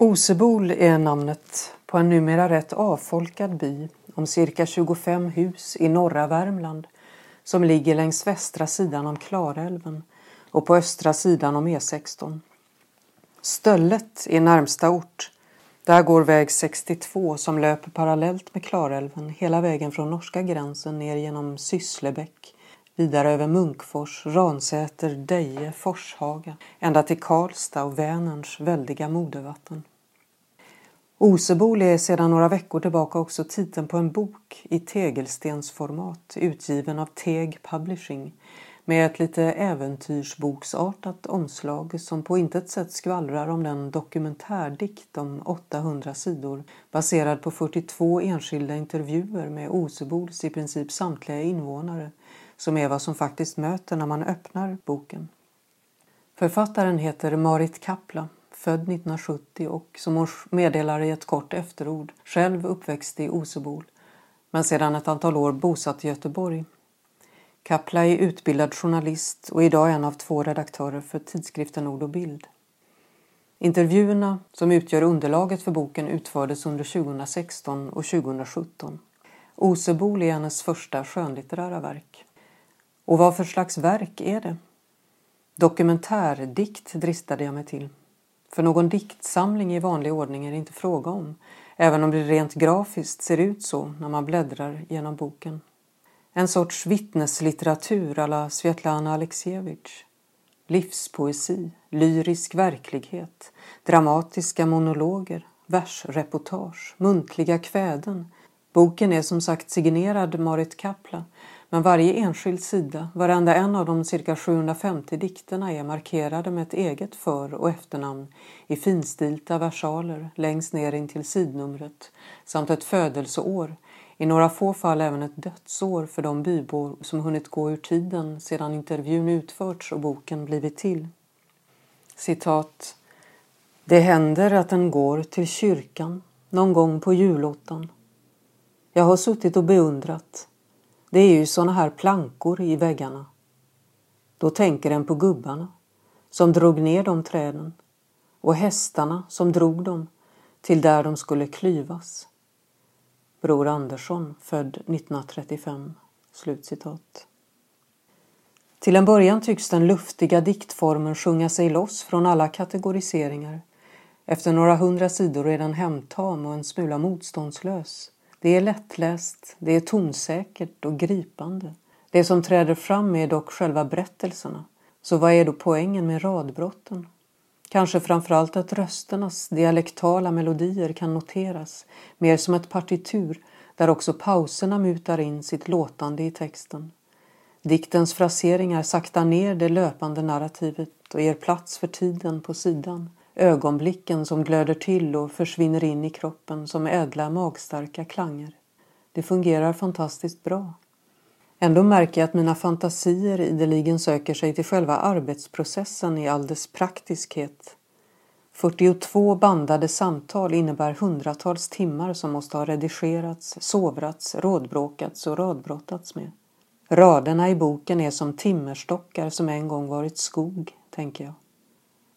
Osebol är namnet på en numera rätt avfolkad by om cirka 25 hus i norra Värmland som ligger längs västra sidan om Klarälven och på östra sidan om E16. Stöllet är närmsta ort. Där går väg 62 som löper parallellt med Klarälven hela vägen från norska gränsen ner genom Sysslebäck vidare över Munkfors, Ransäter, Deje, Forshaga ända till Karlstad och Vänerns väldiga modervatten. Osebol är sedan några veckor tillbaka också titeln på en bok i tegelstensformat utgiven av Teg Publishing med ett lite äventyrsboksartat omslag som på intet sätt skvallrar om den dokumentärdikt om 800 sidor baserad på 42 enskilda intervjuer med Osebols i princip samtliga invånare som är vad som faktiskt möter när man öppnar boken. Författaren heter Marit Kapla, född 1970 och som hon meddelar i ett kort efterord själv uppväxt i Osebol men sedan ett antal år bosatt i Göteborg. Kapla är utbildad journalist och idag en av två redaktörer för tidskriften Ord och bild. Intervjuerna som utgör underlaget för boken utfördes under 2016 och 2017. Osebol är hennes första skönlitterära verk. Och vad för slags verk är det? Dokumentärdikt dristade jag mig till. För någon diktsamling i vanlig ordning är det inte fråga om, även om det rent grafiskt ser ut så när man bläddrar genom boken. En sorts vittneslitteratur alla Svetlana Aleksijevitj. Livspoesi, lyrisk verklighet, dramatiska monologer, versreportage, muntliga kväden. Boken är som sagt signerad Marit Kapla men varje enskild sida, varenda en av de cirka 750 dikterna är markerade med ett eget för- och efternamn i finstilta versaler längst ner in till sidnumret samt ett födelseår, i några få fall även ett dödsår för de bybor som hunnit gå ur tiden sedan intervjun utförts och boken blivit till. Citat. Det händer att den går till kyrkan någon gång på julottan. Jag har suttit och beundrat det är ju såna här plankor i väggarna. Då tänker en på gubbarna som drog ner de träden och hästarna som drog dem till där de skulle klyvas. Bror Andersson, född 1935. Slutcitat. Till en början tycks den luftiga diktformen sjunga sig loss från alla kategoriseringar. Efter några hundra sidor är den hemtam och en smula motståndslös. Det är lättläst, det är tonsäkert och gripande. Det som träder fram är dock själva berättelserna. Så vad är då poängen med radbrotten? Kanske framförallt att rösternas dialektala melodier kan noteras, mer som ett partitur där också pauserna mutar in sitt låtande i texten. Diktens fraseringar saktar ner det löpande narrativet och ger plats för tiden på sidan ögonblicken som glöder till och försvinner in i kroppen som ädla magstarka klanger. Det fungerar fantastiskt bra. Ändå märker jag att mina fantasier ideligen söker sig till själva arbetsprocessen i all dess praktiskhet. 42 bandade samtal innebär hundratals timmar som måste ha redigerats, sovrats, rådbråkats och radbrottats med. Raderna i boken är som timmerstockar som en gång varit skog, tänker jag.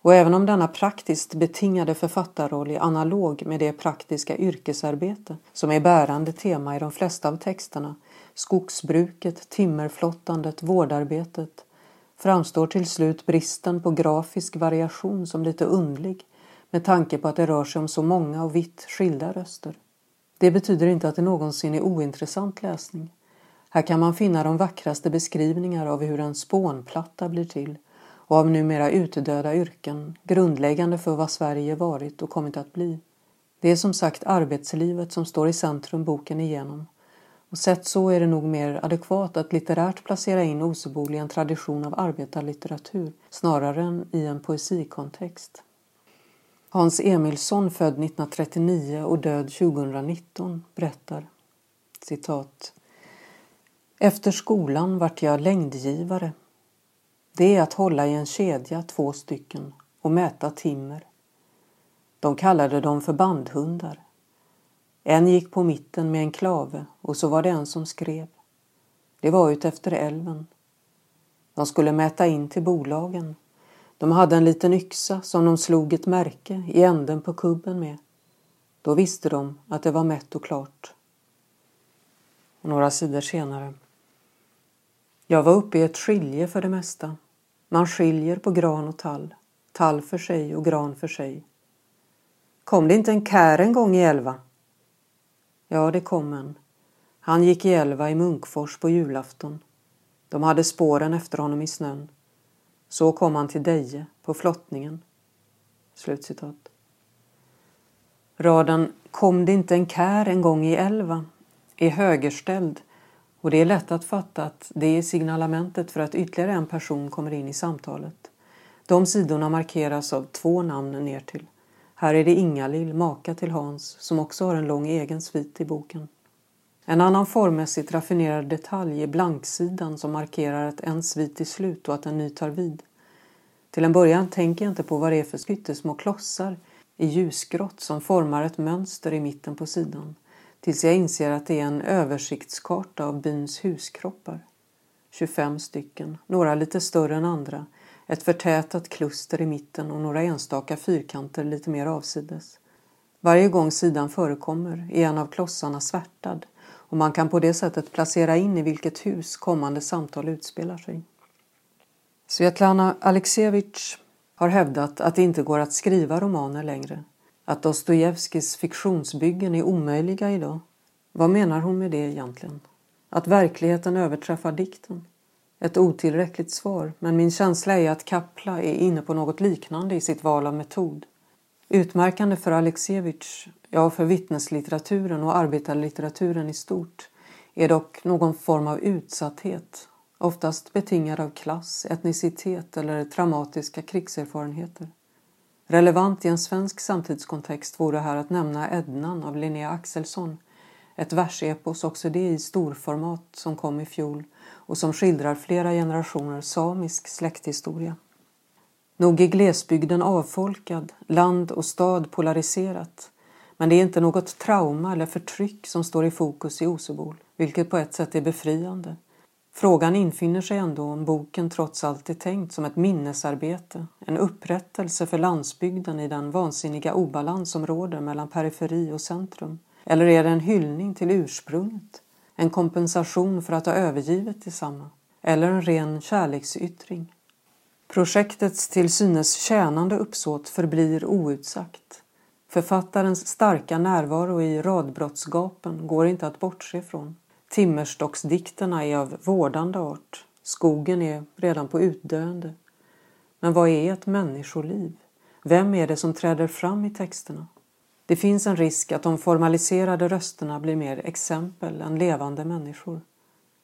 Och även om denna praktiskt betingade författarroll är analog med det praktiska yrkesarbete som är bärande tema i de flesta av texterna, skogsbruket, timmerflottandet, vårdarbetet, framstår till slut bristen på grafisk variation som lite undlig med tanke på att det rör sig om så många och vitt skilda röster. Det betyder inte att det någonsin är ointressant läsning. Här kan man finna de vackraste beskrivningar av hur en spånplatta blir till och av numera utdöda yrken grundläggande för vad Sverige varit och kommit att bli. Det är som sagt arbetslivet som står i centrum boken igenom och sett så är det nog mer adekvat att litterärt placera in Osebol i en tradition av arbetarlitteratur snarare än i en poesikontext. Hans Emilsson, född 1939 och död 2019, berättar citat Efter skolan vart jag längdgivare det är att hålla i en kedja två stycken och mäta timmer. De kallade dem för bandhundar. En gick på mitten med en klave och så var det en som skrev. Det var ut efter älven. De skulle mäta in till bolagen. De hade en liten yxa som de slog ett märke i änden på kubben med. Då visste de att det var mätt och klart. Några sidor senare. Jag var uppe i ett skilje för det mesta. Man skiljer på gran och tall. Tall för sig och gran för sig. Kom det inte en kär en gång i elva? Ja, det kom en. Han gick i elva i Munkfors på julafton. De hade spåren efter honom i snön. Så kom han till Deje på flottningen. Slutcitat. Raden Kom det inte en kär en gång i elva är högerställd och det är lätt att fatta att det är signalementet för att ytterligare en person kommer in i samtalet. De sidorna markeras av två namn ner till. Här är det Ingalill, maka till Hans, som också har en lång egen svit i boken. En annan formmässigt raffinerad detalj är blanksidan som markerar att en svit är slut och att en ny tar vid. Till en början tänker jag inte på vad det är för pyttesmå klossar i ljusgrått som formar ett mönster i mitten på sidan tills jag inser att det är en översiktskarta av byns huskroppar. 25 stycken, några lite större än andra, ett förtätat kluster i mitten och några enstaka fyrkanter lite mer avsides. Varje gång sidan förekommer är en av klossarna svärtad och man kan på det sättet placera in i vilket hus kommande samtal utspelar sig. Svetlana Alexievich har hävdat att det inte går att skriva romaner längre, att Dostojevskijs fiktionsbyggen är omöjliga idag. Vad menar hon med det egentligen? Att verkligheten överträffar dikten? Ett otillräckligt svar, men min känsla är att Kapla är inne på något liknande i sitt val av metod. Utmärkande för Alexievich, ja för vittneslitteraturen och arbetarlitteraturen i stort, är dock någon form av utsatthet, oftast betingad av klass, etnicitet eller traumatiska krigserfarenheter. Relevant i en svensk samtidskontext vore här att nämna Ednan av Linnea Axelsson, ett versepos också det i storformat som kom i fjol och som skildrar flera generationer samisk släkthistoria. Nog är glesbygden avfolkad, land och stad polariserat. Men det är inte något trauma eller förtryck som står i fokus i Osebol, vilket på ett sätt är befriande. Frågan infinner sig ändå om boken trots allt är tänkt som ett minnesarbete, en upprättelse för landsbygden i den vansinniga obalans som råder mellan periferi och centrum. Eller är det en hyllning till ursprunget, en kompensation för att ha övergivit detsamma? Eller en ren kärleksyttring? Projektets till synes tjänande uppsåt förblir outsagt. Författarens starka närvaro i radbrottsgapen går inte att bortse från. Timmerstocksdikterna är av vårdande art. Skogen är redan på utdöende. Men vad är ett människoliv? Vem är det som träder fram i texterna? Det finns en risk att de formaliserade rösterna blir mer exempel än levande människor.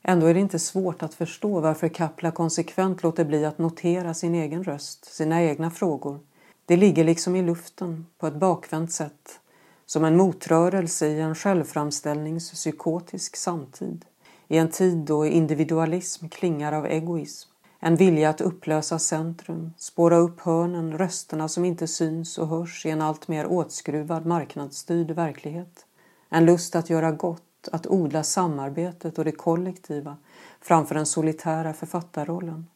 Ändå är det inte svårt att förstå varför Kapla konsekvent låter bli att notera sin egen röst, sina egna frågor. Det ligger liksom i luften, på ett bakvänt sätt, som en motrörelse i en självframställningspsykotisk samtid. I en tid då individualism klingar av egoism. En vilja att upplösa centrum, spåra upp hörnen, rösterna som inte syns och hörs i en allt mer åtskruvad marknadsstyrd verklighet. En lust att göra gott att odla samarbetet och det kollektiva framför den solitära författarrollen.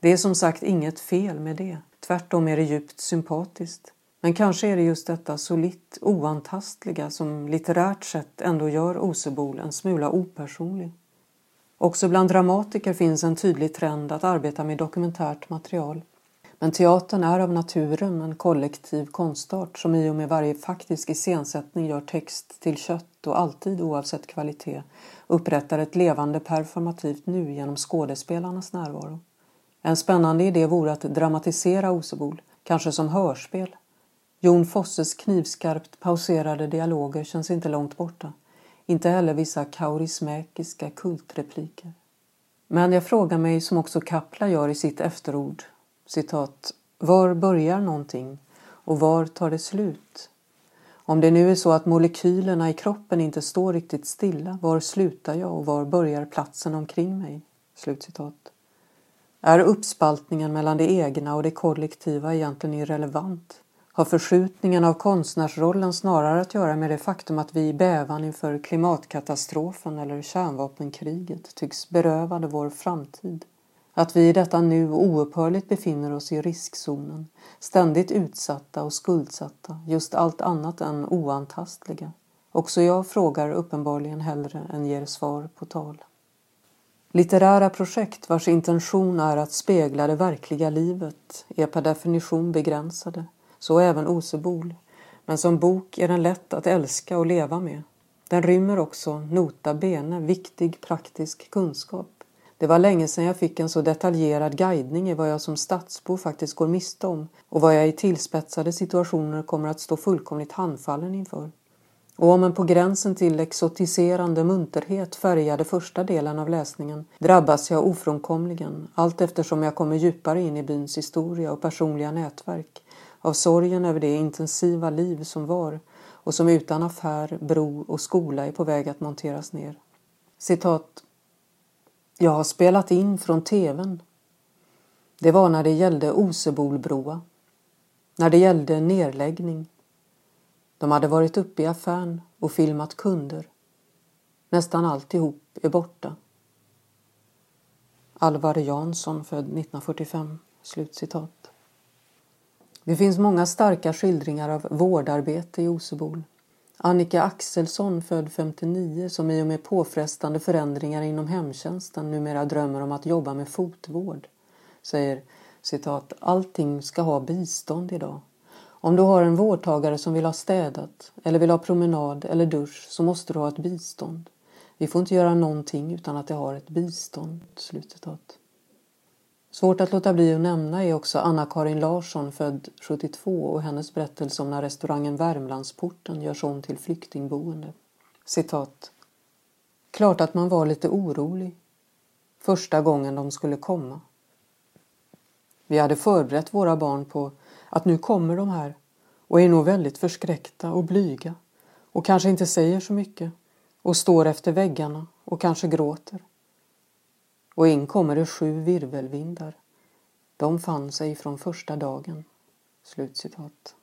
Det är som sagt inget fel med det. Tvärtom är det djupt sympatiskt. Men kanske är det just detta solitt oantastliga som litterärt sett ändå gör Osebol en smula opersonlig. Också bland dramatiker finns en tydlig trend att arbeta med dokumentärt material. Men teatern är av naturen en kollektiv konstart som i och med varje faktisk iscensättning gör text till kött och alltid, oavsett kvalitet, upprättar ett levande performativt nu genom skådespelarnas närvaro. En spännande idé vore att dramatisera Osebol, kanske som hörspel. Jon Fosses knivskarpt pauserade dialoger känns inte långt borta. Inte heller vissa kaurismäkiska kultrepliker. Men jag frågar mig, som också Kapla gör i sitt efterord, citat, var börjar någonting och var tar det slut? Om det nu är så att molekylerna i kroppen inte står riktigt stilla, var slutar jag och var börjar platsen omkring mig? Slutcitat. Är uppspaltningen mellan det egna och det kollektiva egentligen irrelevant? Har förskjutningen av konstnärsrollen snarare att göra med det faktum att vi i bävan inför klimatkatastrofen eller kärnvapenkriget tycks berövade vår framtid? Att vi i detta nu oupphörligt befinner oss i riskzonen, ständigt utsatta och skuldsatta, just allt annat än oantastliga. Också jag frågar uppenbarligen hellre än ger svar på tal. Litterära projekt vars intention är att spegla det verkliga livet är per definition begränsade, så även Osebol. Men som bok är den lätt att älska och leva med. Den rymmer också, nota bene, viktig praktisk kunskap. Det var länge sedan jag fick en så detaljerad guidning i vad jag som stadsbo faktiskt går miste om och vad jag i tillspetsade situationer kommer att stå fullkomligt handfallen inför. Och om en på gränsen till exotiserande munterhet färgade första delen av läsningen drabbas jag ofrånkomligen allt eftersom jag kommer djupare in i byns historia och personliga nätverk av sorgen över det intensiva liv som var och som utan affär, bro och skola är på väg att monteras ner. Citat. Jag har spelat in från tvn. Det var när det gällde Osebolbroa. När det gällde nedläggning. De hade varit uppe i affären och filmat kunder. Nästan alltihop är borta. Alvar Jansson, född 1945. Slutcitat. Det finns många starka skildringar av vårdarbete i Osebol. Annika Axelsson, född 59, som i och med påfrestande förändringar inom hemtjänsten numera drömmer om att jobba med fotvård, säger citat, allting ska ha bistånd idag. Om du har en vårdtagare som vill ha städat eller vill ha promenad eller dusch så måste du ha ett bistånd. Vi får inte göra någonting utan att det har ett bistånd." Slutcitat. Svårt att låta bli att nämna är också Anna-Karin Larsson född 72 och hennes berättelse om när restaurangen Värmlandsporten görs om till flyktingboende. Citat. Klart att man var lite orolig. Första gången de skulle komma. Vi hade förberett våra barn på att nu kommer de här och är nog väldigt förskräckta och blyga och kanske inte säger så mycket och står efter väggarna och kanske gråter. Och in kommer det sju virvelvindar. De fann sig från första dagen. Slutcitat.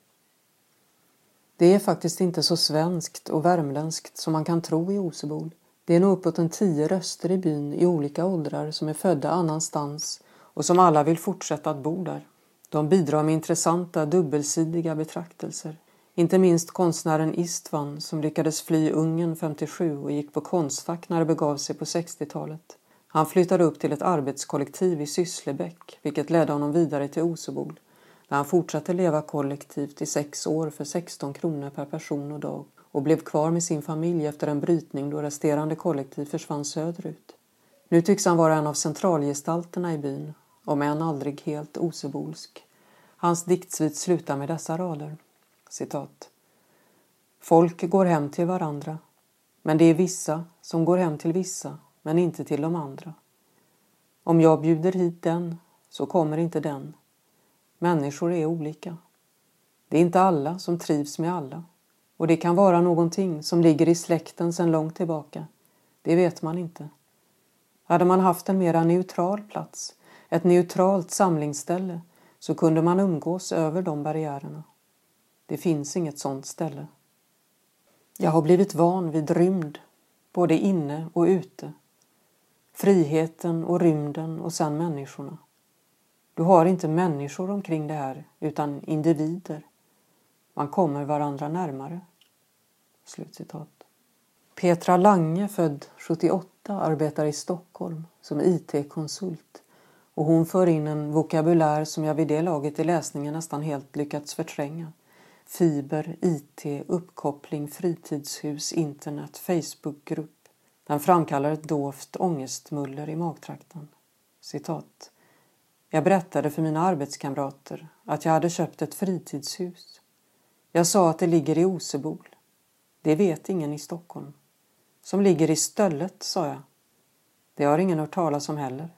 Det är faktiskt inte så svenskt och värmländskt som man kan tro i Osebol. Det är nog uppåt en tio röster i byn i olika åldrar som är födda annanstans och som alla vill fortsätta att bo där. De bidrar med intressanta dubbelsidiga betraktelser. Inte minst konstnären Istvan som lyckades fly Ungern 57 och gick på Konstfack när det begav sig på 60-talet. Han flyttade upp till ett arbetskollektiv i Sysslebäck vilket ledde honom vidare till Osebol där han fortsatte leva kollektivt i sex år för 16 kronor per person och dag och blev kvar med sin familj efter en brytning då resterande kollektiv försvann söderut. Nu tycks han vara en av centralgestalterna i byn, om än aldrig helt osebolsk. Hans diktsvit slutar med dessa rader. Citat. Folk går hem till varandra, men det är vissa som går hem till vissa men inte till de andra. Om jag bjuder hit den så kommer inte den. Människor är olika. Det är inte alla som trivs med alla och det kan vara någonting som ligger i släkten sedan långt tillbaka. Det vet man inte. Hade man haft en mera neutral plats, ett neutralt samlingsställe, så kunde man umgås över de barriärerna. Det finns inget sådant ställe. Jag har blivit van vid rymd, både inne och ute. Friheten och rymden och sen människorna. Du har inte människor omkring det här utan individer. Man kommer varandra närmare. Slutcitat. Petra Lange, född 78, arbetar i Stockholm som IT-konsult och hon för in en vokabulär som jag vid det laget i läsningen nästan helt lyckats förtränga. Fiber, IT, uppkoppling, fritidshus, internet, Facebookgrupp, den framkallar ett dovt ångestmuller i magtrakten. Citat. Jag berättade för mina arbetskamrater att jag hade köpt ett fritidshus. Jag sa att det ligger i Osebol. Det vet ingen i Stockholm. Som ligger i Stöllet, sa jag. Det har ingen hört talas om heller.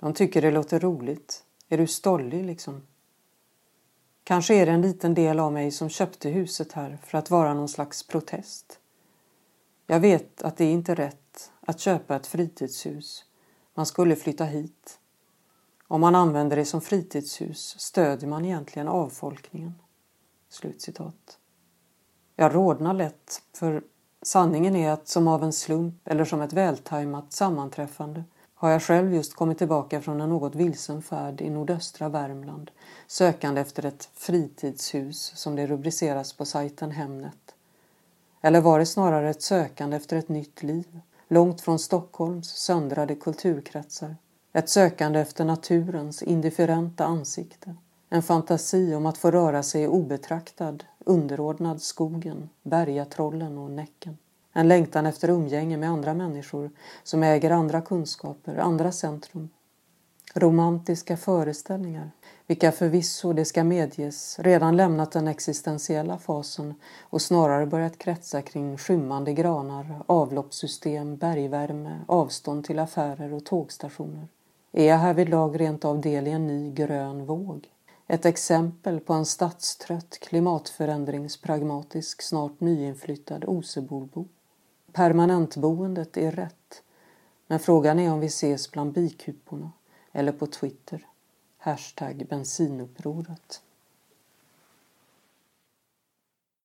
De tycker det låter roligt. Är du stollig liksom? Kanske är det en liten del av mig som köpte huset här för att vara någon slags protest. Jag vet att det är inte rätt att köpa ett fritidshus. Man skulle flytta hit. Om man använder det som fritidshus stödjer man egentligen avfolkningen. Slutcitat. Jag rådnar lätt för sanningen är att som av en slump eller som ett vältajmat sammanträffande har jag själv just kommit tillbaka från en något vilsen färd i nordöstra Värmland sökande efter ett fritidshus som det rubriceras på sajten Hemnet. Eller var det snarare ett sökande efter ett nytt liv, långt från Stockholms söndrade kulturkretsar? Ett sökande efter naturens indifferenta ansikte. En fantasi om att få röra sig obetraktad, underordnad skogen, bergatrollen och Näcken. En längtan efter umgänge med andra människor som äger andra kunskaper, andra centrum. Romantiska föreställningar, vilka förvisso, det ska medges, redan lämnat den existentiella fasen och snarare börjat kretsa kring skymmande granar, avloppssystem, bergvärme, avstånd till affärer och tågstationer. Är jag härvidlag rent av del i en ny grön våg? Ett exempel på en stadstrött, klimatförändringspragmatisk, snart nyinflyttad Osebolbo. Permanentboendet är rätt, men frågan är om vi ses bland bikuporna eller på Twitter. Hashtag bensinupproret.